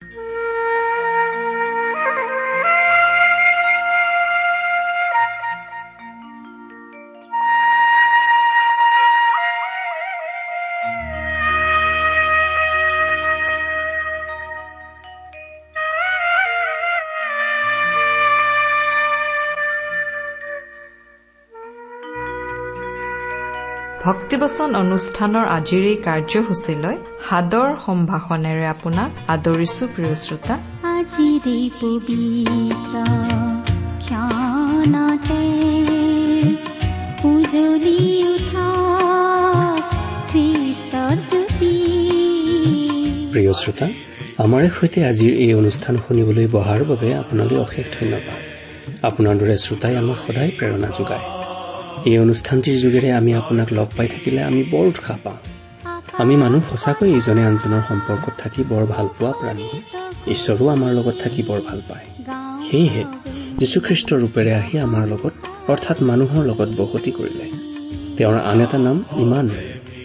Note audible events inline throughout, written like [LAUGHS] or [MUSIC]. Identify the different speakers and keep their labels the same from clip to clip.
Speaker 1: Thank [LAUGHS] you. ভক্তিবচন অনুষ্ঠানৰ আজিৰ এই কাৰ্যসূচীলৈ সাদৰ সম্ভাষণেৰে আপোনাক আদৰিছো প্ৰিয় শ্ৰোতা।
Speaker 2: প্ৰিয় শ্ৰোতা আমাৰে সৈতে আজিৰ এই অনুষ্ঠান শুনিবলৈ বহাৰ বাবে আপোনালৈ অশেষ ধন্যবাদ। আপোনাৰ দৰে শ্ৰোতাই আমাক সদায় প্ৰেৰণা যোগায়। এই অনুষ্ঠানটিৰ যোগেৰে আমি আপোনাক লগ পাই থাকিলে আমি বৰ উৎসাহ পাওঁ। আমি মানুহ সঁচাকৈ ইজনে আনজনৰ সম্পৰ্কত থাকি বৰ ভাল পোৱা প্ৰাণী। ঈশ্বৰো আমাৰ লগত থাকি বৰ ভাল পায়। সেয়েহে যীশুখ্ৰীষ্টৰ ৰূপেৰে আহি আমাৰ লগত অৰ্থাৎ মানুহৰ লগত বসতি কৰিলে। তেওঁৰ আন এটা নাম ইমান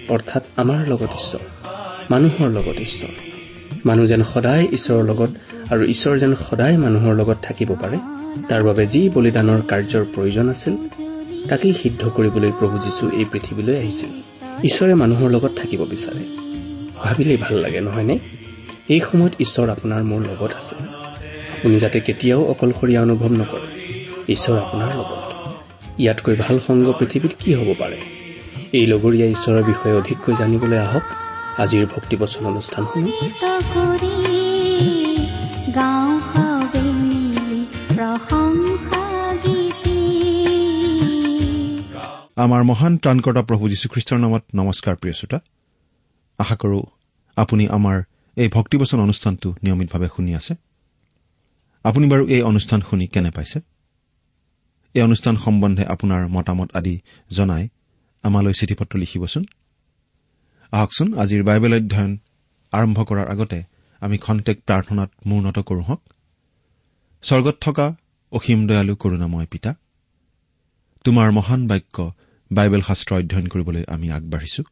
Speaker 2: অৰ্থাৎ আমাৰ লগত ঈশ্বৰ মানুহৰ লগত ঈশ্বৰ। মানুহ যেন সদায় ঈশ্বৰৰ লগত আৰু ঈশ্বৰ যেন সদায় মানুহৰ লগত থাকিব পাৰে তাৰ বাবে যি বলিদানৰ কাৰ্যৰ প্ৰয়োজন আছিল তাকেই সিদ্ধ কৰিবলৈ প্ৰভু যীশু এই পৃথিৱীলৈ আহিছিল। ঈশ্বৰে মানুহৰ লগত থাকিব বিচাৰে। ভাবিলেই ভাল লাগে নহয়নে? এই সময়ত ঈশ্বৰ আপোনাৰ মোৰ লগত আছে। আপুনি যাতে কেতিয়াও অকলশৰীয়া অনুভৱ নকৰে। ঈশ্বৰ আপোনাৰ লগত। ইয়াতকৈ ভাল সংগ পৃথিৱীত কি হ'ব পাৰে? এই লগৰীয়া ঈশ্বৰৰ বিষয়ে অধিককৈ জানিবলৈ আহক। আজিৰ ভক্তিবচন অনুষ্ঠানসমূহ।
Speaker 3: আমাৰ মহান ত্ৰাণকৰ্তা প্ৰভু যীশুখ্ৰীষ্টৰ নামত নমস্কাৰ প্ৰিয় শ্ৰোতা। আশা কৰো আপুনি আমাৰ এই ভক্তিবচন অনুষ্ঠানটো নিয়মিতভাৱে শুনি আছে। আপুনি বাৰু এই অনুষ্ঠান শুনি কেনে পাইছে? এই অনুষ্ঠান সম্বন্ধে আপোনাৰ মতামত আদি জনাই আমালৈ চিঠি পত্ৰ লিখিবচোন। আহকচোন আজিৰ বাইবেল অধ্যয়ন আৰম্ভ কৰাৰ আগতে আমি খন্তেক প্ৰাৰ্থনাত মূৰ্ণত কৰো হওক। স্বৰ্গত থকা অসীম দয়ালু কৰোণাময় পিতা তোমাৰ মহান বাক্য বাইবেল শাস্ত্ৰ অধ্যয়ন কৰিবলৈ আমি আগবাঢ়িছো।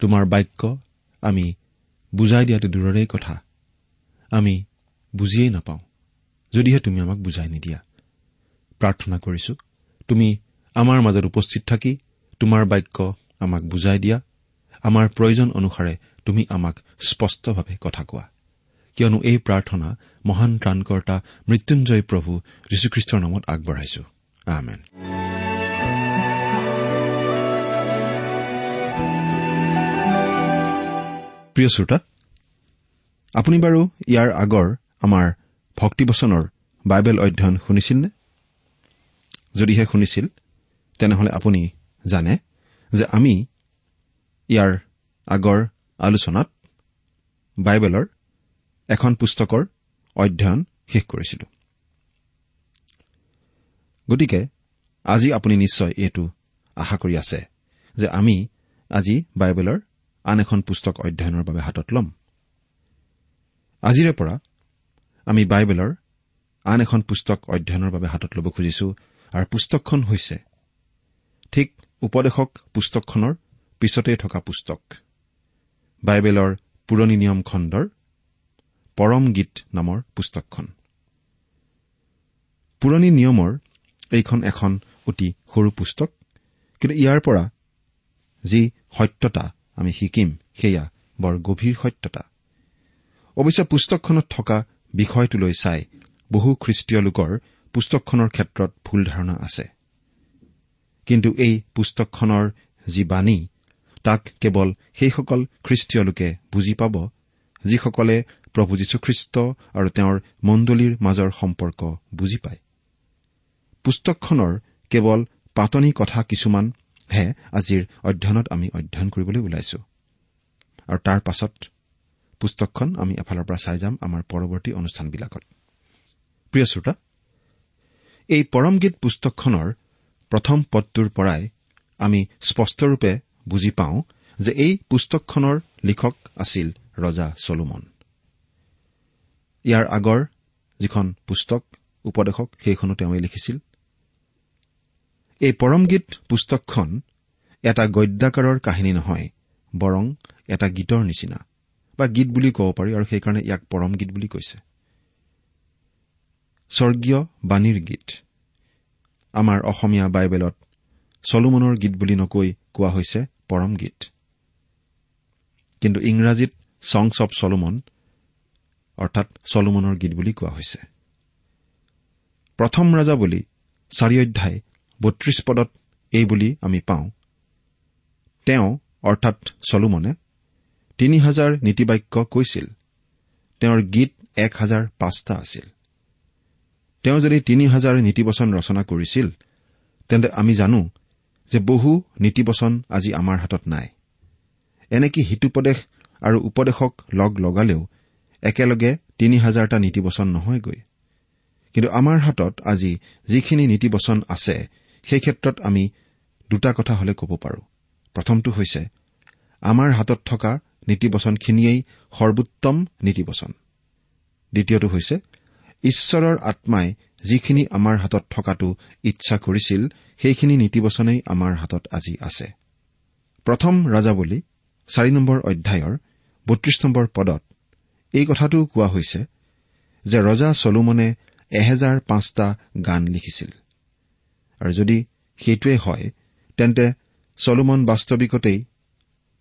Speaker 3: তোমাৰ বাক্য আমি বুজাই দিয়াটো দূৰৰেই কথা। আমি বুজিয়েই নাপাওঁ। যদিহে তুমি আমাক বুজাই নিদিয়া। প্ৰাৰ্থনা কৰিছো তুমি আমাৰ মাজত উপস্থিত থাকি তোমাৰ বাক্য আমাক বুজাই দিয়া। আমাৰ প্ৰয়োজন অনুসাৰে তুমি আমাক স্পষ্টভাৱে কথা কোৱা। কিয়নো এই প্ৰাৰ্থনা মহান ত্ৰাণকৰ্তা মৃত্যুঞ্জয় প্ৰভু যীশুখ্ৰীষ্টৰ নামত আগবঢ়াইছো। প্ৰিয় শ্ৰোতা আপুনি বাৰু ইয়াৰ আগৰ আমাৰ ভক্তিবচনৰ বাইবেল অধ্যয়ন শুনিছিল নে যদিহে শুনিছিল তেনেহলে আপুনি জানে যে আমি ইয়াৰ আগৰ আলোচনাত বাইবেলৰ এখন পুস্তকৰ অধ্যয়ন শেষ কৰিছিলো। গতিকে আজি আপুনি নিশ্চয় এইটো আশা কৰি আছে যে আমি আজি বাইবেলৰ আন এখন পুস্তক অধ্যয়নৰ বাবে হাতত ল'ম। আজিৰে পৰা আমি বাইবেলৰ আন এখন পুস্তক অধ্যয়নৰ বাবে হাতত ল'ব খুজিছো আৰু পুস্তকখন হৈছে ঠিক উপদেশক পুস্তকখনৰ পিছতেই থকা পুস্তক। বাইবেলৰ পুৰণি নিয়ম খণ্ডৰ পৰম গীত নামৰ পুস্তকখন। পুৰণি নিয়মৰ এইখন এখন অতি সৰু পুস্তক কিন্তু ইয়াৰ পৰা যি সত্যতা আমি শিকিম সেয়া বৰ গভীৰ সত্যতা। অৱশ্যে পুস্তকখনত থকা বিষয়টোলৈ চাই বহু খ্ৰীষ্টীয় লোকৰ পুস্তকখনৰ ক্ষেত্ৰত ভুল ধাৰণা আছে। কিন্তু এই পুস্তকখনৰ যি বাণী তাক কেৱল সেইসকল খ্ৰীষ্টীয় লোকে বুজি পাব যিসকলে প্ৰভু যীশুখ্ৰীষ্ট আৰু তেওঁৰ মণ্ডলীৰ মাজৰ সম্পৰ্ক বুজি পায়। পুস্তকখনৰ কেৱল পাতনি কথা কিছুমানহে আজিৰ অধ্যয়নত আমি অধ্যয়ন কৰিবলৈ ওলাইছো। আৰু তাৰ পাছত পুস্তকখন আমি এফালৰ পৰা চাই যাম আমাৰ পৰৱৰ্তী অনুষ্ঠানবিলাকত। প্ৰিয় শ্ৰোতা এই পৰমগীত পুস্তকখনৰ প্ৰথম পদটোৰ পৰাই আমি স্পষ্টৰূপে বুজি পাওঁ যে এই পুস্তকখনৰ লিখক আছিল ৰজা চলোমন। ইয়াৰ আগৰ যিখন পুস্তক উপদেশক সেইখনো তেওঁই লিখিছিল। এই পৰমগীত পুস্তকখন এটা গদ্যাকাৰৰ কাহিনী নহয় বৰং এটা গীতৰ নিচিনা বা গীত বুলি ক'ব পাৰি আৰু সেইকাৰণে ইয়াক পৰম গীত বুলি কৈছে। স্বৰ্গীয় বাণীৰ গীত। আমাৰ অসমীয়া বাইবেলত চলোমনৰ গীত বুলি নকৈ কোৱা হৈছে পৰম গীত কিন্তু ইংৰাজীত ছংছ অব চলোমন অৰ্থাৎ চলোমনৰ গীত বুলি কোৱা হৈছে। প্ৰথম ৰজা বুলি চাৰি অধ্যায় বত্ৰিশ পদত এই বুলি আমি পাওঁ। তেওঁ অৰ্থাৎ চলোমনে তিনি হাজাৰ নীতিবাক্য কৈছিল। তেওঁৰ গীত এক হাজাৰ পাঁচটা আছিল। তেওঁ যদি তিনি হাজাৰ নীতিবচন ৰচনা কৰিছিল তেন্তে আমি জানো যে বহু নীতিবচন আজি আমাৰ হাতত নাই। এনেকি হিতুপদেশ আৰু উপদেশক লগ লগালেও একেলগে তিনি হাজাৰটা নীতিবচন নহয়গৈ। কিন্তু আমাৰ হাতত আজি যিখিনি নীতিবচন আছে সেই ক্ষেত্ৰত আমি দুটা কথা হলে ক'ব পাৰোঁ। প্ৰথমটো হৈছে আমাৰ হাতত থকা নীতিবচনখিনিয়েই সৰ্বোত্তম নীতিবচন। দ্বিতীয়টো হৈছে ঈশ্বৰৰ আত্মাই যিখিনি আমাৰ হাতত থকাটো ইচ্ছা কৰিছিল সেইখিনি নীতিবচনেই আমাৰ হাতত আজি আছে। প্ৰথম ৰাজাৱলী চাৰি নম্বৰ অধ্যায়ৰ বত্ৰিশ নম্বৰ পদত এই কথাটোও কোৱা হৈছে যে ৰজা চলোমনে এহেজাৰ পাঁচটা গান লিখিছিল। আৰু যদি সেইটোৱে হয় তেন্তে চলোমন বাস্তৱিকতেই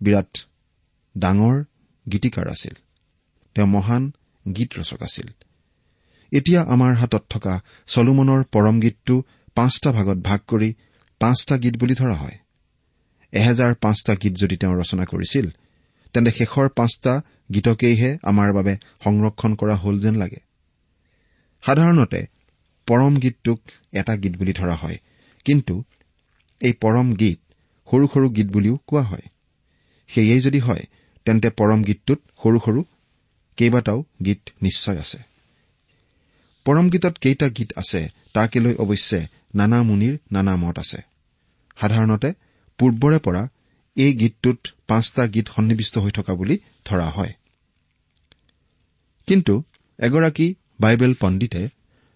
Speaker 3: বিৰাট ডাঙৰ গীতিকাৰ আছিল। তেওঁ মহান গীত ৰচক আছিল। এতিয়া আমাৰ হাতত থকা চলোমনৰ পৰম গীতটো পাঁচটা ভাগত ভাগ কৰি পাঁচটা গীত বুলি ধৰা হয়। এহেজাৰ পাঁচটা গীত যদি তেওঁ ৰচনা কৰিছিল তেন্তে শেষৰ পাঁচটা গীতকেইহে আমাৰ বাবে সংৰক্ষণ কৰা হল যেন লাগে। সাধাৰণতে পৰম গীতটোক এটা গীত বুলি ধৰা হয়। কিন্তু এই পৰম গীত সৰু সৰু গীত বুলিও কোৱা হয়। সেয়েই যদি হয় তেন্তে পৰম গীতটোত সৰু সৰু কেইবাটাও গীত নিশ্চয় আছে। পৰম গীতত কেইটা গীত আছে তাকে লৈ অৱশ্যে নানা মুনিৰ নানা মত আছে। সাধাৰণতে পূৰ্বৰে পৰা এই গীতটোত পাঁচটা গীত সন্নিৱিষ্ট হৈ থকা বুলি ধৰা হয়। কিন্তু এগৰাকী বাইবেল পণ্ডিতে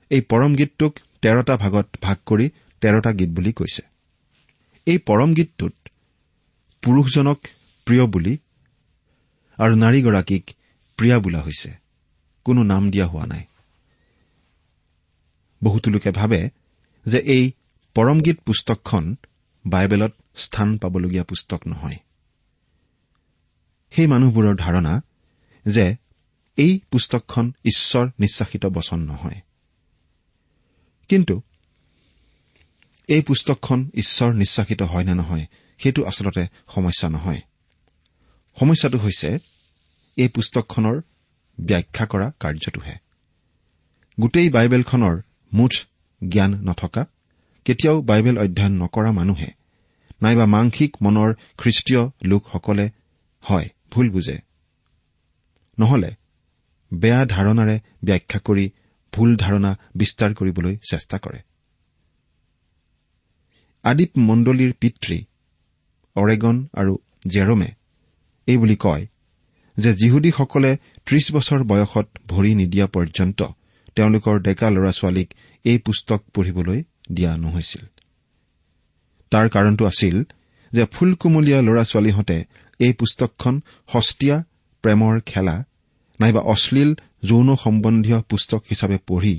Speaker 3: এই পৰম গীতটোক তেৰটা ভাগত ভাগ কৰি তেৰটা গীত বুলি কৈছে। এই পৰম গীতটোত পুৰুষজনক প্ৰিয় বুলি আৰু নাৰীগৰাকীক প্ৰিয়া বোলা হৈছে। কোনো নাম দিয়া হোৱা নাই। বহুতো লোকে ভাবে যে এই পৰমগীত পুস্তকখন বাইবেলত স্থান পাবলগীয়া পুস্তক নহয়। সেই মানুহবোৰৰ ধাৰণা যে এই পুস্তকখন ঈশ্বৰ নিশ্বাসিত বচন নহয়। কিন্তু এই পুস্তকখন ঈশ্বৰ নিশ্বাসিত হয় নে নহয় সেইটো আচলতে সমস্যা নহয়। সমস্যাটো হৈছে এই পুস্তকখনৰ ব্যাখ্যা কৰা কাৰ্যটোহে। গোটেই বাইবেলখনৰ মুঠ জ্ঞান নথকা কেতিয়াও বাইবেল অধ্যয়ন নকৰা মানুহে নাইবা মাংসিক মনৰ খ্ৰীষ্টীয় লোকসকলে হয় ভুল বুজে। নহলে বেয়া ধাৰণাৰে ব্যাখ্যা কৰি ভুল ধাৰণা বিস্তাৰ কৰিবলৈ চেষ্টা কৰে। আদিপ মণ্ডলীৰ পিতৃ অৰেগন আৰু জেৰমে এইবুলি কয় যে যিহুদীসকলে ত্ৰিশ বছৰ বয়সত ভৰি নিদিয়া পৰ্যন্ত তেওঁলোকৰ ডেকা ল'ৰা ছোৱালীক এই পুস্তক পঢ়িবলৈ দিয়া নহৈছিল। তাৰ কাৰণটো আছিল যে ফুলকুমলীয়া ল'ৰা ছোৱালীহঁতে এই পুস্তকখন সস্তীয়া প্ৰেমৰ খেলা নাইবা অশ্লীল যৌন সম্বন্ধীয় পুস্তক হিচাপে পঢ়ি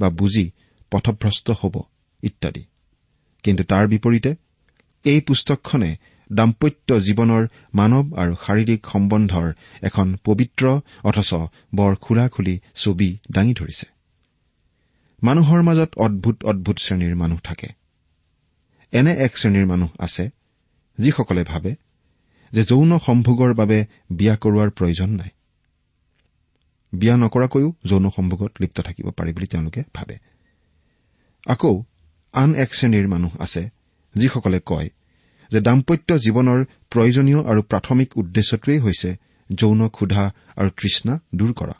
Speaker 3: বা বুজি পথভ্ৰষ্ট হ'ব ইত্যাদি। কিন্তু তাৰ বিপৰীতে এই পুস্তকখনে দাম্পত্য জীৱনৰ মানৱ আৰু শাৰীৰিক সম্বন্ধৰ এখন পবিত্ৰ অথচ বৰ খোলা খুলি ছবি দাঙি ধৰিছে। মানুহৰ মাজত অদ্ভুত অদ্ভুত শ্ৰেণীৰ মানুহ থাকে। এনে এক শ্ৰেণীৰ মানুহ আছে যিসকলে ভাবে যে যৌন সম্ভোগৰ বাবে বিয়া কৰোৱাৰ প্ৰয়োজন নাই। বিয়া নকৰাকৈও যৌন সম্ভোগত লিপ্ত থাকিব পাৰি বুলি তেওঁলোকে ভাবে। আকৌ আন এক শ্ৰেণীৰ মানুহ আছে যিসকলে কয় যে দাম্পত্য জীৱনৰ প্ৰয়োজনীয় আৰু প্ৰাথমিক উদ্দেশ্যটোৱেই হৈছে যৌন ক্ষুধা আৰু তৃষ্ণা দূৰ কৰা।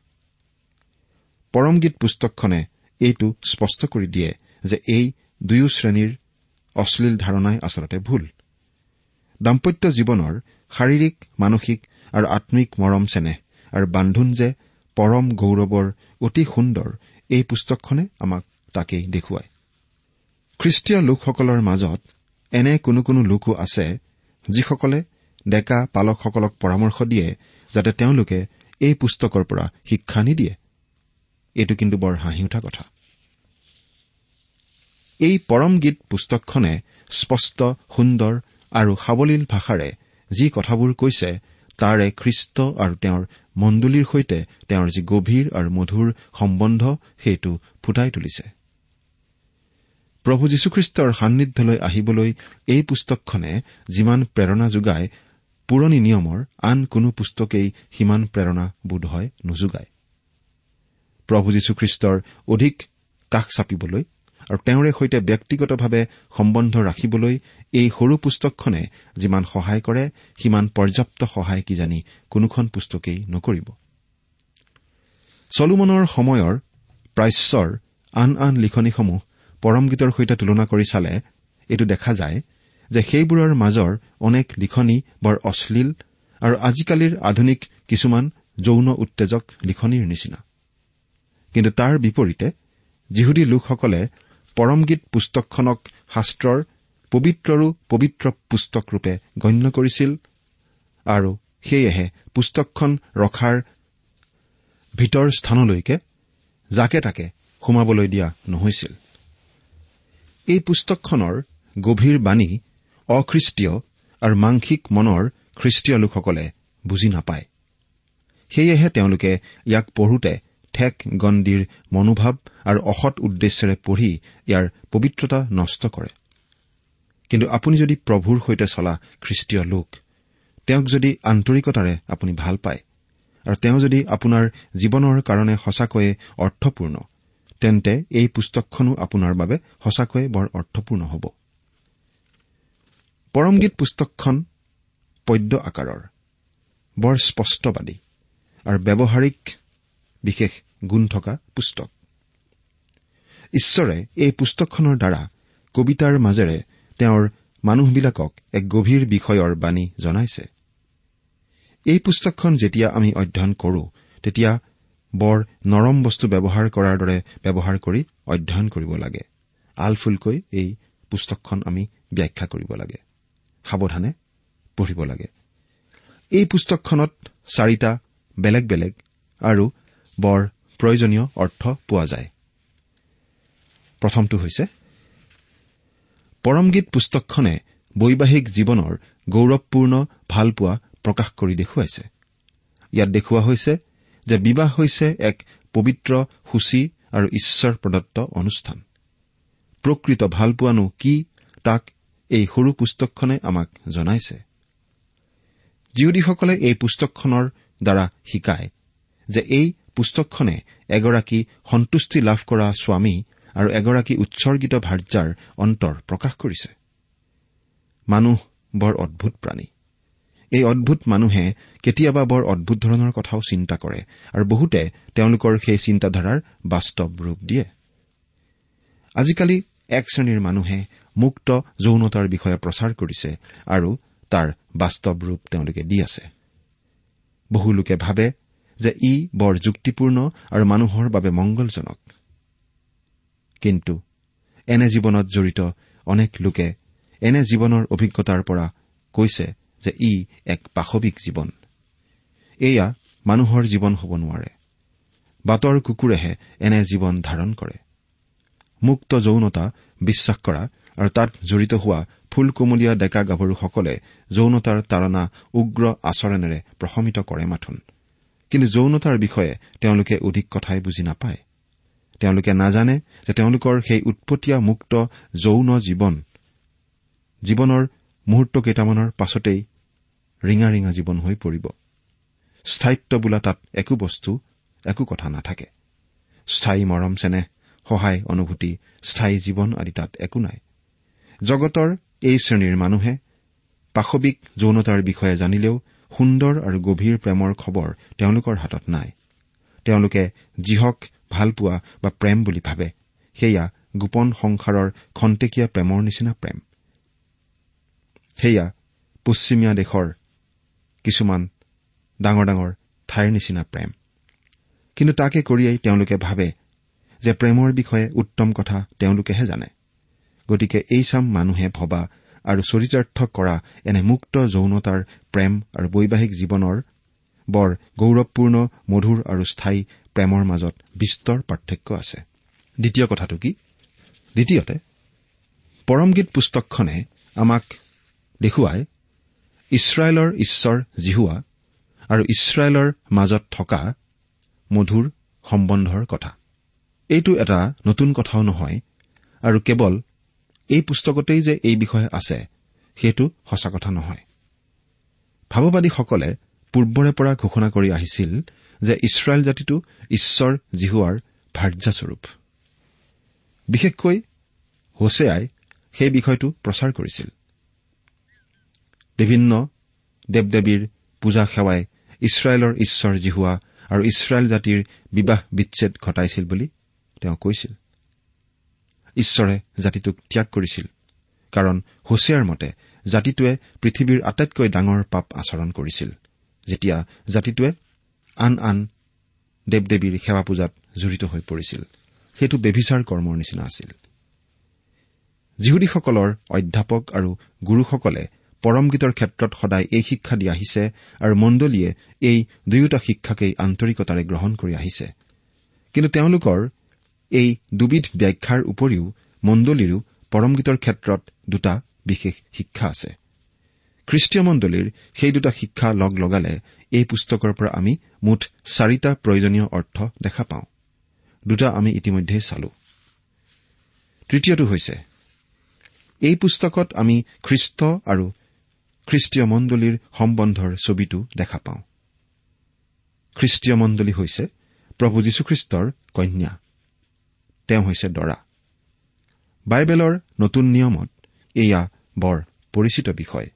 Speaker 3: পৰমগীত পুস্তকখনে এইটো স্পষ্ট কৰি দিয়ে যে এই দুয়ো শ্ৰেণীৰ অশ্লীল ধাৰণাই আচলতে ভুল। দাম্পত্য জীৱনৰ শাৰীৰিক মানসিক আৰু আম্মিক মৰম চেনেহ আৰু বান্ধোন যে পৰম গৌৰৱৰ অতি সুন্দৰ এই পুস্তকখনে আমাক তাকেই দেখুৱায়। খ্ৰীষ্টীয় লোকসকলৰ মাজত এনে কোনো কোনো লোকো আছে যিসকলে ডেকা পালকসকলক পৰামৰ্শ দিয়ে যাতে তেওঁলোকে এই পুস্তকৰ পৰা শিক্ষা নিদিয়ে। এইটো কিন্তু বৰ হাঁহি উঠা কথা। এই পৰম গীত পুস্তকখনে স্পষ্ট সুন্দৰ আৰু সাৱলীল ভাষাৰে যি কথাবোৰ কৈছে তাৰে খ্ৰীষ্ট আৰু তেওঁৰ মণ্ডলীৰ সৈতে তেওঁৰ যি গভীৰ আৰু মধুৰ সম্বন্ধ সেইটো ফুটাই তুলিছে। প্ৰভু যীশুখ্ৰীষ্টৰ সান্নিধ্যলৈ আহিবলৈ এই পুস্তকখনে যিমান প্ৰেৰণা যোগায় পুৰণি নিয়মৰ আন কোনো পুস্তকেই সিমান প্ৰেৰণা বোধ হয় নোযোগায়। প্ৰভু যীশুখ্ৰীষ্টৰ অধিক কাষ চাপিবলৈ আৰু তেওঁৰে সৈতে ব্যক্তিগতভাৱে সম্বন্ধ ৰাখিবলৈ এই সৰু পুস্তকখনে যিমান সহায় কৰে সিমান পৰ্যাপ্ত সহায় কিজানি কোনোখন পুস্তকেই নকৰিব। চলোমনৰ সময়ৰ প্ৰাচ্যৰ আন আন লিখনিসমূহ পৰমগীতৰ সৈতে তুলনা কৰি চালে এইটো দেখা যায় যে সেইবোৰৰ মাজৰ অনেক লিখনি বৰ অশ্লীল আৰু আজিকালিৰ আধুনিক কিছুমান যৌন উত্তেজক লিখনিৰ নিচিনা। কিন্তু তাৰ বিপৰীতে যিহুদী লোকসকলে পৰমগীত পুস্তকখনক শাস্ত্ৰৰ পবিত্ৰৰো পবিত্ৰ পুস্তকৰূপে গণ্য কৰিছিল আৰু সেয়েহে পুস্তকখন ৰখাৰ ভিতৰ স্থানলৈকে যাকে তাকে সোমাবলৈ দিয়া নহৈছিল। এই পুস্তকখনৰ গভীৰ বাণী অখ্ৰীষ্টীয় আৰু মাংসিক মনৰ খ্ৰীষ্টীয় লোকসকলে বুজি নাপায়। সেয়েহে তেওঁলোকে ইয়াক পঢ়োতে ঠেক গণ্ডিৰ মনোভাৱ আৰু অসৎ উদ্দেশ্যেৰে পঢ়ি ইয়াৰ পবিত্ৰতা নষ্ট কৰে। কিন্তু আপুনি যদি প্ৰভুৰ সৈতে চলা খ্ৰীষ্টীয় লোক তেওঁক যদি আন্তৰিকতাৰে আপুনি ভাল পায় আৰু তেওঁ যদি আপোনাৰ জীৱনৰ কাৰণে সঁচাকৈয়ে অৰ্থপূৰ্ণ তেন্তে এই পুস্তকখনো আপোনাৰ বাবে সঁচাকৈয়ে বৰ অৰ্থপূৰ্ণ হ'ব। পৰমগীত পুস্তকখন পদ্য আকাৰৰ বৰ স্পষ্টবাদী আৰু ব্যৱহাৰিক বিশেষ গুণ থকা পুস্তক। ঈশ্বৰে এই পুস্তকখনৰ দ্বাৰা কবিতাৰ মাজেৰে তেওঁৰ মানুহবিলাকক এক গভীৰ বিষয়ৰ বাণী জনাইছে। এই পুস্তকখন যেতিয়া আমি অধ্যয়ন কৰো তেতিয়া বৰ নৰম বস্তু ব্যৱহাৰ কৰাৰ দৰে ব্যৱহাৰ কৰি অধ্যয়ন কৰিব লাগে। আলফুলকৈ এই পুস্তকখন আমি ব্যাখ্যা কৰিব লাগে। সাৱধানে পঢ়িব লাগে। এই পুস্তকখনত চাৰিটা বেলেগ বেলেগ আৰু বৰ প্ৰয়োজনীয় অৰ্থ পোৱা যায়। প্ৰথমটো হৈছে পৰমগীত পুস্তকখনে বৈবাহিক জীৱনৰ গৌৰৱপূৰ্ণ ভালপোৱা প্ৰকাশ কৰি দেখুৱাইছে। ইয়াত দেখুওৱা হৈছে যে বিবাহ হৈছে এক পবিত্ৰ সূচী আৰু ঈশ্বৰ প্ৰদত্ত অনুষ্ঠান। প্ৰকৃত ভালপোৱানো কি তাক এই সৰু পুস্তকখনে আমাক জনাইছে। জিউদীসকলে এই পুস্তকখনৰ দ্বাৰা শিকায় যে এই পুস্তকখনে এগৰাকী সন্তুষ্টি লাভ কৰা স্বামী আৰু এগৰাকী উৎসৰ্গিত ভাৰ্যাৰ অন্তৰ প্ৰকাশ কৰিছে। মানুহ বৰ অদ্ভুত প্ৰাণী। এই অদ্ভুত মানুহে কেতিয়াবা বৰ অদ্ভুত ধৰণৰ কথাও চিন্তা কৰে আৰু বহুতে তেওঁলোকৰ সেই চিন্তাধাৰাৰ বাস্তৱ ৰূপ দিয়ে। আজিকালি এক শ্ৰেণীৰ মানুহে মুক্ত যৌনতাৰ বিষয়ে প্ৰচাৰ কৰিছে আৰু তাৰ বাস্তৱ ৰূপ তেওঁলোকে দি আছে। বহু লোকে ভাবে যে ই বৰ যুক্তিপূৰ্ণ আৰু মানুহৰ বাবে মংগলজনক। কিন্তু এনে জীৱনত জড়িত অনেক লোকে এনে জীৱনৰ অভিজ্ঞতাৰ পৰা কৈছে যে ই এক পাশৱিক জীৱন। এয়া মানুহৰ জীৱন হ'ব নোৱাৰে। বাটৰ কুকুৰেহে এনে জীৱন ধাৰণ কৰে। মুক্ত যৌনতা বিশ্বাস কৰা আৰু তাত জড়িত হোৱা ফুল কোমলীয়া ডেকা গাভৰুসকলে যৌনতাৰ তাৰণা উগ্ৰ আচৰণেৰে প্ৰশমিত কৰে মাথোন। কিন্তু যৌনতাৰ বিষয়ে তেওঁলোকে অধিক কথাই বুজি নাপায়। তেওঁলোকে নাজানে যে তেওঁলোকৰ সেই উৎপতীয়া মুক্ত যৌন জীৱন জীৱনৰ মুহূৰ্ত কেইটামানৰ পাছতেই ৰিঙা ৰিঙা জীৱন হৈ পৰিব। স্থায়িত্ব বোলা তাত একো বস্তু একো কথা নাথাকে। স্থায়ী মৰম চেনেহ সহায় অনুভূতি স্থায়ী জীৱন আদি তাত একো নাই। জগতৰ এই শ্ৰেণীৰ মানুহে পাশৱিক যৌনতাৰ বিষয়ে জানিলেও সুন্দৰ আৰু গভীৰ প্ৰেমৰ খবৰ তেওঁলোকৰ হাতত নাই। তেওঁলোকে যিহক ভালপোৱা বা প্ৰেম বুলি ভাবে সেয়া গোপন সংসাৰৰ খন্তেকীয়া প্ৰেমৰ নিচিনা প্ৰেম। সেয়া পশ্চিমীয়া দেশৰ কিছুমান ডাঙৰ ডাঙৰ ঠাইৰ নিচিনা প্ৰেম। কিন্তু তাকে কৰিয়েই তেওঁলোকে ভাবে যে প্ৰেমৰ বিষয়ে উত্তম কথা তেওঁলোকেহে জানে। গতিকে এই চাম মানুহে ভবা আৰু চৰিতাৰ্থ কৰা এনে মুক্ত যৌনতাৰ প্ৰেম আৰু বৈবাহিক জীৱনৰ বৰ গৌৰৱপূৰ্ণ মধুৰ আৰু স্থায়ী প্ৰেমৰ মাজত বিস্তৰ পাৰ্থক্য আছে। দ্বিতীয় কথাটো কি? দ্বিতীয়তে পৰমগীত পুস্তকখনে আমাক দেখুৱাই ইছৰাইলৰ ঈশ্বৰ জিহুৱা আৰু ইছৰাইলৰ মাজত থকা মধুৰ সম্বন্ধৰ কথা। এইটো এটা নতুন কথাও নহয় আৰু কেৱল এই পুস্তকতেই যে এই বিষয়ে আছে সেইটো সঁচা কথা নহয়। ভাৱবাদীসকলে পূৰ্বৰে পৰা ঘোষণা কৰি আহিছিল যে ইছৰাইল জাতিটো ঈশ্বৰ জিহুৱাৰ ভাৰ্যাস্বৰূপ। বিশেষকৈ হোছেয়াই সেই বিষয়টো প্ৰচাৰ কৰিছিল। বিভিন্ন দেৱ দেৱীৰ পূজা সেৱাই ইছৰাইলৰ ঈশ্বৰ জিহুৱা আৰু ইছৰাইল জাতিৰ বিবাহ বিচ্ছেদ ঘটাইছিল বুলি তেওঁ কৈছিল। ঈশ্বৰে জাতিটোক ত্যাগ কৰিছিল। কাৰণ হোছিয়াৰ মতে জাতিটোৱে পৃথিৱীৰ আটাইতকৈ ডাঙৰ পাপ আচৰণ কৰিছিল। যেতিয়া জাতিটোৱে আন আন দেৱ দেৱীৰ সেৱা পূজাত জড়িত হৈ পৰিছিল সেইটো বেভিচাৰ কৰ্মৰ নিচিনা আছিল। যিহুদীসকলৰ অধ্যাপক আৰু গুৰুসকলে পৰম গীতৰ ক্ষেত্ৰত সদায় এই শিক্ষা দি আহিছে আৰু মণ্ডলীয়ে এই দুয়োটা শিক্ষাকেই আন্তৰিকতাৰে গ্ৰহণ কৰি আহিছে। কিন্তু তেওঁলোকৰ এই দুবিধ ব্যাখ্যাৰ উপৰিও মণ্ডলীৰো পৰম গীতৰ ক্ষেত্ৰত দুটা বিশেষ শিক্ষা আছে। খ্ৰীষ্টীয় মণ্ডলীৰ সেই দুটা শিক্ষা লগ লগালে এই পুস্তকৰ পৰা আমি মুঠ চাৰিটা প্ৰয়োজনীয় অৰ্থ দেখা পাওঁ। দুটা আমি ইতিমধ্যে চালো। তৃতীয়টো হৈছে এই পুস্তকত আমি খ্ৰীষ্ট আৰু খ্ৰীষ্টীয় মণ্ডলীৰ সম্বন্ধৰ ছবিটো দেখা পাওঁ। খ্ৰীষ্টীয় মণ্ডলী হৈছে প্ৰভু যীশুখ্ৰীষ্টৰ কন্যা। তেওঁ হৈছে দৰা। বাইবেলৰ নতুন নিয়মত এয়া বৰ পৰিচিত বিষয়।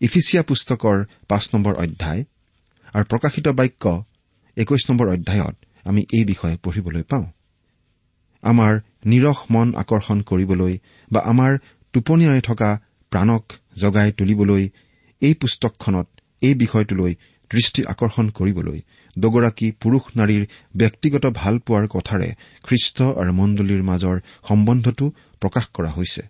Speaker 3: ইফিচিয়া পুস্তকৰ পাঁচ নম্বৰ অধ্যায় আৰু প্ৰকাশিত বাক্য একৈশ নম্বৰ অধ্যায়ত আমি এই বিষয়ে পঢ়িবলৈ পাওঁ। আমাৰ নিৰস মন আকৰ্ষণ কৰিবলৈ বা আমাৰ টোপনিয়াই থকা প্ৰাণক জগাই তুলিবলৈ এই পুস্তকখনত এই বিষয়টোলৈ দৃষ্টি আকৰ্ষণ কৰিবলৈ দুগৰাকী পুৰুষ নাৰীৰ ব্যক্তিগত ভালপোৱাৰ কথাৰে খ্ৰীষ্ট আৰু মণ্ডলীৰ মাজৰ সম্বন্ধটো প্ৰকাশ কৰা হৈছে।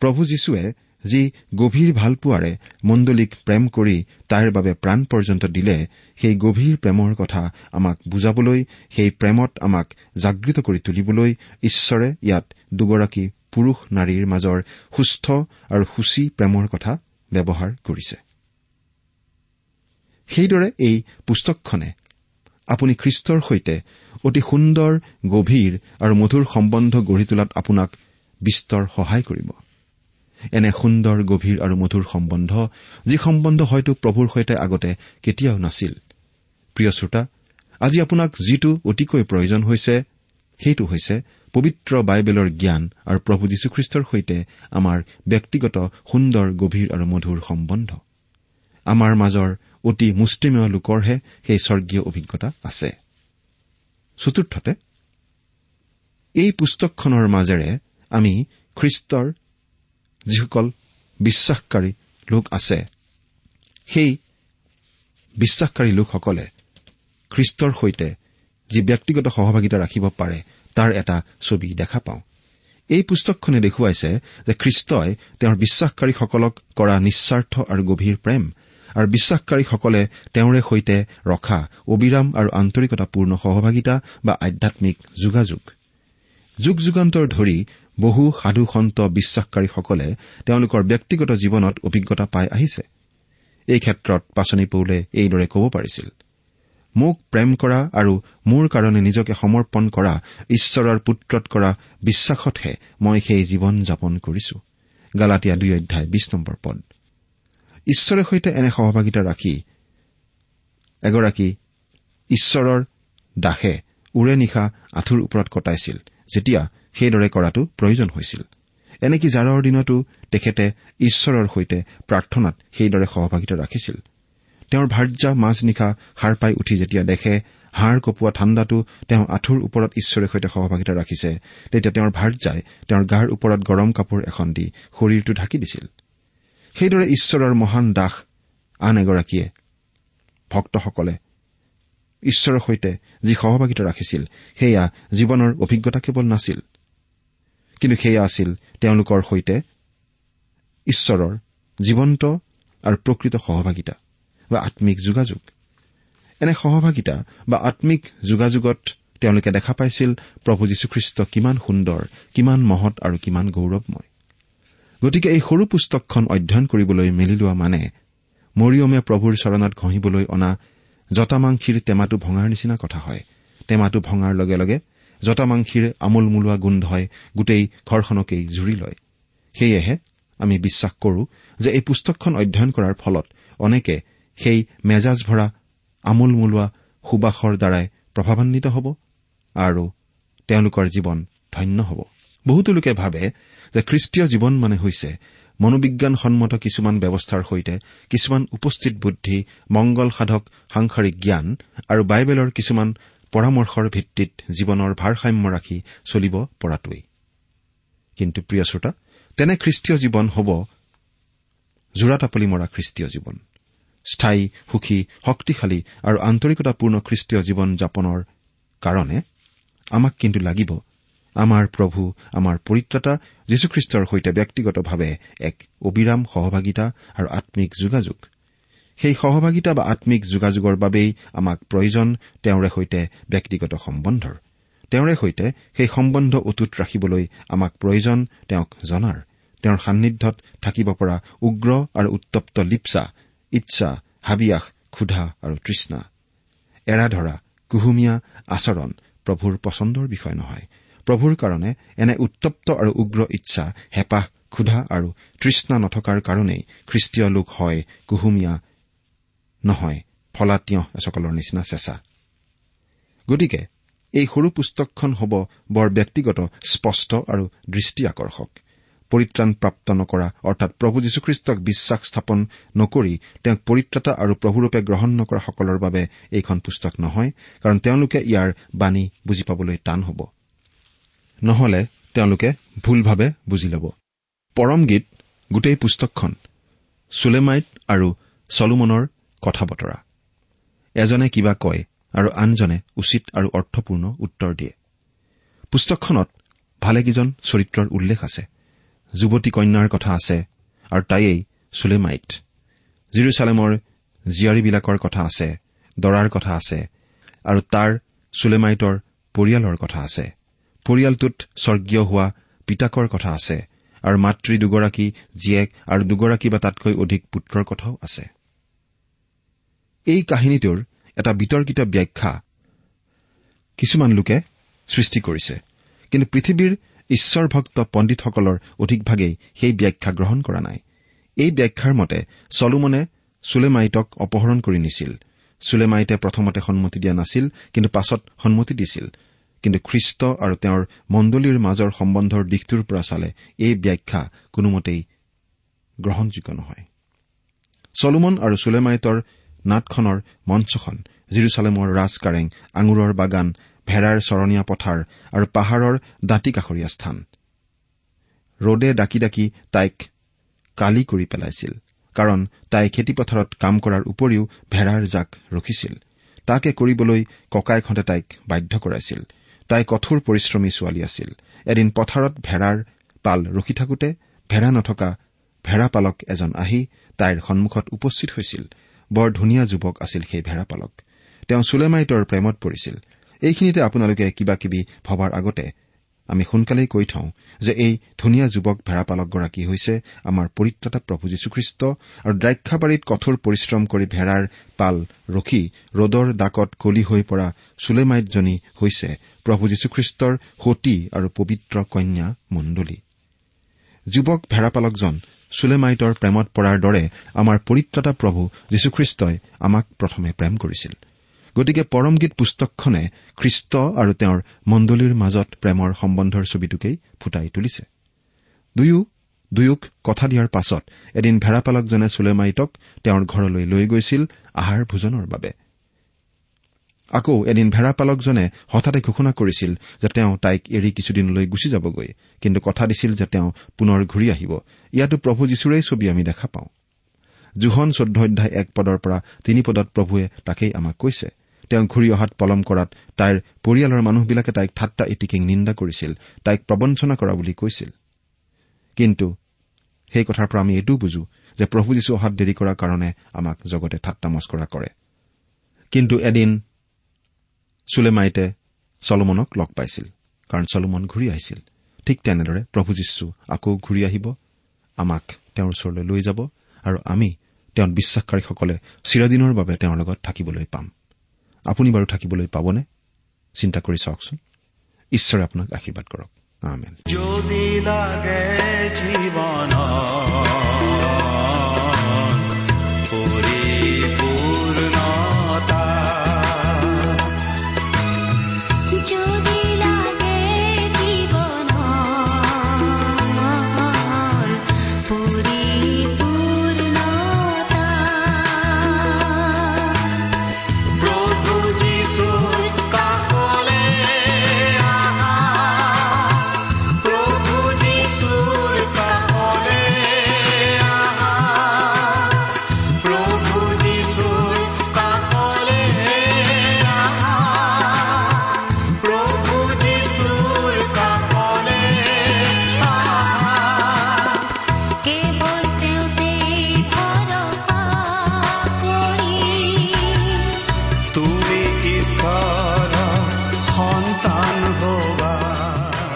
Speaker 3: প্ৰভু যীশুৱে যি গভীৰ ভালপোৱাৰে মণ্ডলীক প্ৰেম কৰি তাইৰ বাবে প্ৰাণ পৰ্যন্ত দিলে সেই গভীৰ প্ৰেমৰ কথা আমাক বুজাবলৈ সেই প্ৰেমত আমাক জাগৃত কৰি তুলিবলৈ ঈশ্বৰে ইয়াত দুগৰাকী পুৰুষ নাৰীৰ মাজৰ সুস্থ আৰু সূচী প্ৰেমৰ কথা ব্যৱহাৰ কৰিছে। সেইদৰে এই পুস্তকখনে আপুনি খ্ৰীষ্টৰ সৈতে অতি সুন্দৰ গভীৰ আৰু মধুৰ সম্বন্ধ গঢ়ি তোলাত আপোনাক বিস্তৰ সহায় কৰিব। এনে সুন্দৰ গভীৰ আৰু মধুৰ সম্বন্ধ যি সম্বন্ধ হয়তো প্ৰভুৰ সৈতে আগতে কেতিয়াও নাছিল। প্ৰিয় শ্ৰোতা আজি আপোনাক যিটো অতিকৈ প্ৰয়োজন হৈছে সেইটো হৈছে পবিত্ৰ বাইবেলৰ জ্ঞান আৰু প্ৰভু যীশুখ্ৰীষ্টৰ সৈতে আমাৰ ব্যক্তিগত সুন্দৰ গভীৰ আৰু মধুৰ সম্বন্ধ। আমাৰ মাজৰ অতি মুষ্টিমেয় লোকৰহে সেই স্বৰ্গীয় অভিজ্ঞতা আছে। চতুৰ্থতে এই পুস্তকখনৰ মাজেৰে আমি খ্ৰীষ্টৰ যিসকল বিশ্বাসকাৰী লোক আছে সেই বিশ্বাসকাৰী লোকসকলে খ্ৰীষ্টৰ সৈতে যি ব্যক্তিগত সহভাগিতা ৰাখিব পাৰে তাৰ এটা ছবি দেখা পাওঁ। এই পুস্তকখনে দেখুৱাইছে যে খ্ৰীষ্টই তেওঁৰ বিশ্বাসকাৰীসকলক কৰা নিস্বাৰ্থ আৰু গভীৰ প্ৰেম আৰু বিশ্বাসকাৰীসকলে তেওঁৰে সৈতে ৰখা অবিৰাম আৰু আন্তৰিকতাপূৰ্ণ সহভাগিতা বা আধ্যামিক যোগাযোগ। যুগ যুগান্তৰ ধৰি বহু সাধু সন্ত বিশ্বাসকাৰীসকলে তেওঁলোকৰ ব্যক্তিগত জীৱনত অভিজ্ঞতা পাই আহিছে। এই ক্ষেত্ৰত পাচনি পৌলে এইদৰে ক'ব পাৰিছিল মোক প্ৰেম কৰা আৰু মোৰ কাৰণে নিজকে সমৰ্পণ কৰা ঈশ্বৰৰ পুত্ৰত কৰা বিশ্বাসতহে মই সেই জীৱন যাপন কৰিছো। গালাটীয়া দুই অধ্যায় বিশ নম্বৰ পদ। ঈশ্বৰে সৈতে এনে সহভাগিতা ৰাখি এগৰাকী ঈশ্বৰৰ দাসে উৰে নিশা আঁঠুৰ ওপৰত কটাইছিল যেতিয়া সেইদৰে কৰাটো প্ৰয়োজন হৈছিল। এনেকি জাৰৰ দিনতো তেখেতে ঈশ্বৰৰ সৈতে প্ৰাৰ্থনাত সেইদৰে সহভাগিতা ৰাখিছিল? তেওঁৰ ভাৰ্যা মাজনিশা সাৰ পাই উঠি যেতিয়া দেখে হাড় কপোৱা ঠাণ্ডাটো তেওঁ আঁঠুৰ ওপৰত ঈশ্বৰৰ সৈতে সহভাগিতা ৰাখিছে তেতিয়া তেওঁৰ ভাৰ্যাই তেওঁৰ গাৰ ওপৰত গৰম কাপোৰ এখন দি শৰীৰটো ঢাকি দিছিল। সেইদৰে ঈশ্বৰৰ মহান দাস আন এগৰাকীয়ে ভক্তসকলে ঈশ্বৰৰ সৈতে যি সহভাগিতা ৰাখিছিল সেয়া জীৱনৰ অভিজ্ঞতা কেৱল নাছিল। কিন্তু সেয়া আছিল তেওঁলোকৰ সৈতে ঈশ্বৰৰ জীৱন্ত আৰু প্ৰকৃত সহভাগিতা বা আম্মিক যোগাযোগ। এনে সহভাগিতা বা আম্মিক যোগাযোগত তেওঁলোকে দেখা পাইছিল প্ৰভু যীশুখ্ৰীষ্ট কিমান সুন্দৰ কিমান মহৎ আৰু কিমান গৌৰৱময়। গতিকে এই সৰু পুস্তকখন অধ্যয়ন কৰিবলৈ মেলি লোৱা মানে মৰিয়মে প্ৰভুৰ চৰণত ঘঁহিবলৈ অনা জতামাংসীৰ টেমাটো ভঙাৰ নিচিনা কথা হয়। টেমাটো ভঙাৰ লগে লগে জতামাংসীৰ আমোলমোলোৱা গোন্ধই গোটেই ঘৰখনকেই জুৰি লয়। সেয়েহে আমি বিশ্বাস কৰো যে এই পুস্তকখন অধ্যয়ন কৰাৰ ফলত অনেকে সেই মেজাজ ভৰা আমোলমোলোৱা সুবাসৰ দ্বাৰাই প্ৰভাৱান্বিত হ'ব আৰু তেওঁলোকৰ জীৱন ধন্য হ'ব। বহুতো লোকে ভাবে যে খ্ৰীষ্টীয় জীৱন মানে হৈছে মনোবিজ্ঞানসন্মত কিছুমান ব্যৱস্থাৰ সৈতে কিছুমান উপস্থিত বুদ্ধি মংগল সাধক সাংসাৰিক জ্ঞান আৰু বাইবেলৰ কিছুমান পৰামৰ্শৰ ভিত্তিত জীৱনৰ ভাৰসাম্য ৰাখি চলিব পৰাটোৱেই। কিন্তু প্ৰিয় শ্ৰোতা তেনে খ্ৰীষ্টীয় জীৱন হ'ব জোৰাতাপলি মৰা খ্ৰীষ্টীয় জীৱন। স্থায়ী সুখী শক্তিশালী আৰু আন্তৰিকতাপূৰ্ণ খ্ৰীষ্টীয় জীৱন যাপনৰ কাৰণে আমাক কিন্তু লাগিব আমাৰ প্ৰভু আমাৰ পৰিত্ৰতা যীশুখ্ৰীষ্টৰ সৈতে ব্যক্তিগতভাৱে এক অবিৰাম সহভাগিতা আৰু আম্মিক যোগাযোগ। সেই সহভাগিতা বা আম্মিক যোগাযোগৰ বাবেই আমাক প্ৰয়োজন তেওঁৰে সৈতে ব্যক্তিগত সম্বন্ধৰ। তেওঁৰে সৈতে সেই সম্বন্ধ অটুট ৰাখিবলৈ আমাক প্ৰয়োজন তেওঁক জনাৰ। তেওঁৰ সান্নিধ্যত থাকিব পৰা উগ্ৰ আৰু উত্তপ্ত লিপচা ইচ্ছা হাবিয়াস ক্ষুধা আৰু তৃষ্ণা। এৰা ধৰা কুহুমীয়া আচৰণ প্ৰভুৰ পচন্দৰ বিষয় নহয়। প্ৰভুৰ কাৰণে এনে উত্তপ্ত আৰু উগ্ৰ ইচ্ছা হেঁপাহ ক্ষুধা আৰু তৃষ্ণা নথকাৰ কাৰণেই খ্ৰীষ্টীয় লোক হয় কুহুমীয়া নহয় ফলাতীয় এচকলৰ নিচিনা চেঁচা। গতিকে এই সৰু পুস্তকখন হ'ব বৰ ব্যক্তিগত স্পষ্ট আৰু দৃষ্টি আকৰ্ষক। পৰিত্ৰাণপ্ৰাপ্ত নকৰা অৰ্থাৎ প্ৰভু যীশুখ্ৰীষ্টক বিশ্বাস স্থাপন নকৰি তেওঁক পৰিত্ৰাতা আৰু প্ৰভুৰূপে গ্ৰহণ নকৰাসকলৰ বাবে এইখন পুস্তক নহয় কাৰণ তেওঁলোকে ইয়াৰ বাণী বুজি পাবলৈ টান হ'ব। নহলে তেওঁলোকে ভুলভাৱে বুজি ল'ব। পৰম গীত গোটেই পুস্তকখন চুলেমাইট আৰু চলোমনৰ কথা বতৰা। এজনে কিবা কয় আৰু আনজনে উচিত আৰু অৰ্থপূৰ্ণ উত্তৰ দিয়ে। পুস্তকখনত ভালেকেইজন চৰিত্ৰৰ উল্লেখ আছে। যুৱতী কন্যাৰ কথা আছে আৰু তাইয়েই চুলেমাইট। জিৰচালেমৰ জীয়াৰীবিলাকৰ কথা আছে দৰাৰ কথা আছে আৰু তাৰ চুলেমাইটৰ পৰিয়ালৰ কথা আছে। পৰিয়ালটোত স্বৰ্গীয় হোৱা পিতাকৰ কথা আছে আৰু মাতৃ দুগৰাকী জীয়েক আৰু দুগৰাকী বা তাতকৈ অধিক পুত্ৰৰ কথাও আছে। এই কাহিনীটোৰ এটা বিতৰ্কিত ব্যাখ্যা কিছুমান লোকে সৃষ্টি কৰিছে কিন্তু পৃথিৱীৰ ঈশ্বৰভক্ত পণ্ডিতসকলৰ অধিকভাগেই সেই ব্যাখ্যা গ্ৰহণ কৰা নাই। এই ব্যাখ্যাৰ মতে চলোমনে চুলেমাইটক অপহৰণ কৰি নিছিল। চুলেমাইটে প্ৰথমতে সন্মতি দিয়া নাছিল কিন্তু পাছত সন্মতি দিছিল। কিন্তু খ্ৰীষ্ট আৰু তেওঁৰ মণ্ডলীৰ মাজৰ সম্বন্ধৰ দিশটোৰ পৰা চালে এই ব্যাখ্যা কোনোমতেই গ্ৰহণযোগ্য নহয়। চলোমন আৰু চুলেমাইটৰ নাটখনৰ মঞ্চখন জিৰচালেমৰ ৰাজকাৰেং আঙুৰৰ বাগান ভেড়াৰ চৰণীয়া পথাৰ আৰু পাহাৰৰ দাঁতিকাষৰীয়া স্থান। ৰদে ডাকি ডাকি তাইক কালি কৰি পেলাইছিল কাৰণ তাই খেতিপথাৰত কাম কৰাৰ উপৰিও ভেড়াৰ জাক ৰখিছিল। তাকে কৰিবলৈ ককাইকহঁতে তাইক বাধ্য কৰাইছিল। তাই কঠোৰ পৰিশ্ৰমী ছোৱালী আছিল। এদিন পথাৰত ভেড়াৰ পাল ৰখি থাকোতে ভেড়া নথকা ভেড়াপালক এজন আহি তাইৰ সন্মুখত উপস্থিত হৈছিল। বৰ ধুনীয়া যুৱক আছিল সেই ভেড়াপালক তেওঁ চুলেমাইটৰ প্ৰেমত পৰিছিল। এইখিনিতে আপোনালোকে কিবা কিবি ভবাৰ আগতে আমি সোনকালেই কৈ থওঁ যে এই ধুনীয়া যুৱক ভেড়াপালকগৰাকী হৈছে আমাৰ পৰিত্ৰতা প্ৰভু যীশুখ্ৰীষ্ট আৰু দ্ৰাক্ষাবাৰীত কঠোৰ পৰিশ্ৰম কৰি ভেড়াৰ পাল ৰখি ৰদৰ ডাকত কলি হৈ পৰা চুলেমাইটজনী হৈছে প্ৰভু যীশুখ্ৰীষ্টৰ সতী আৰু পবিত্ৰ কন্যা মণ্ডলী। যুৱক ভেড়াপালকজন চুলেমাইটৰ প্ৰেমত পৰাৰ দৰে আমাৰ পৰিত্ৰতা প্ৰভু যীশুখ্ৰীষ্টই আমাক প্ৰথমে প্ৰেম কৰিছিল। গতিকে পৰমগীত পুস্তকখনে খ্ৰীষ্ট আৰু তেওঁৰ মণ্ডলীৰ মাজত প্ৰেমৰ সম্বন্ধৰ ছবিটোকেই ফুটাই তুলিছে। দুয়ো দুয়োক কথা দিয়াৰ পাছত এদিন ভেড়াপালকজনে চুলেমাইটক তেওঁৰ ঘৰলৈ লৈ গৈছিল আহাৰ ভোজনৰ বাবে। আকৌ এদিন ভেড়াপালকজনে হঠাতে ঘোষণা কৰিছিল যে তেওঁ তাইক এৰি কিছুদিনলৈ গুচি যাবগৈ কিন্তু কথা দিছিল যে তেওঁ পুনৰ ঘূৰি আহিব। ইয়াতো প্ৰভু যীশুৰেই ছবি আমি দেখা পাওঁ। জোহন চৈধ্য অধ্যায় এক পদৰ পৰা তিনি পদত প্ৰভুৱে তাকেই আমাক কৈছে। তেওঁ ঘূৰি অহাত পলম কৰাত তাইৰ পৰিয়ালৰ মানুহবিলাকে তাইক ঠাট্টা ইটিকিং নিন্দা কৰিছিল তাইক প্ৰবঞ্চনা কৰা বুলি কৈছিল। কিন্তু সেই কথাৰ পৰা আমি এইটোও বুজো যে প্ৰভু যীশু অহাত দেৰি কৰাৰ কাৰণে আমাক জগতে ঠাট্টা মস্কৰা কৰে। কিন্তু এদিন চুলেমাইতে চলোমনক লগ পাইছিল কাৰণ চলোমন ঘূৰি আহিছিল। ঠিক তেনেদৰে প্ৰভু যীশু আকৌ ঘূৰি আহিব আমাক তেওঁৰ ওচৰলৈ লৈ যাব আৰু আমি তেওঁ বিশ্বাসকাৰীসকলে চিৰদিনৰ বাবে তেওঁৰ লগত থাকিবলৈ পাম। আপুনি বাৰু থাকিবলৈ পাবনে? চিন্তা কৰি চাওকচোন। ঈশ্বৰে আপোনাক আশীৰ্বাদ কৰক।
Speaker 4: যদি লাগে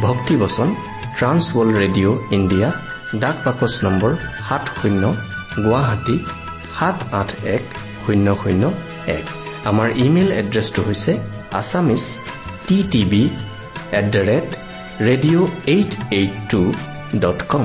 Speaker 2: ভক্তিবচন ট্ৰান্স ৱৰ্ল্ড ৰেডিঅ' ইণ্ডিয়া ডাক বাকচ নম্বৰ সাত শূন্য গুৱাহাটী সাত আঠ এক শূন্য শূন্য এক। আমাৰ ইমেইল এড্ৰেছটো হৈছে Assamese T TV at the rate radio' eight eight two dot com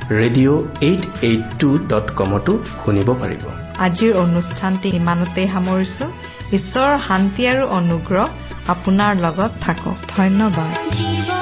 Speaker 2: radio' eight eight two dot কমতো শুনিব পাৰিব।
Speaker 1: আজিৰ অনুষ্ঠানটি ইমানতে সামৰিছো। ঈশ্বৰৰ শান্তি আৰু অনুগ্ৰহ আপোনাৰ লগত থাকক। ধন্যবাদ।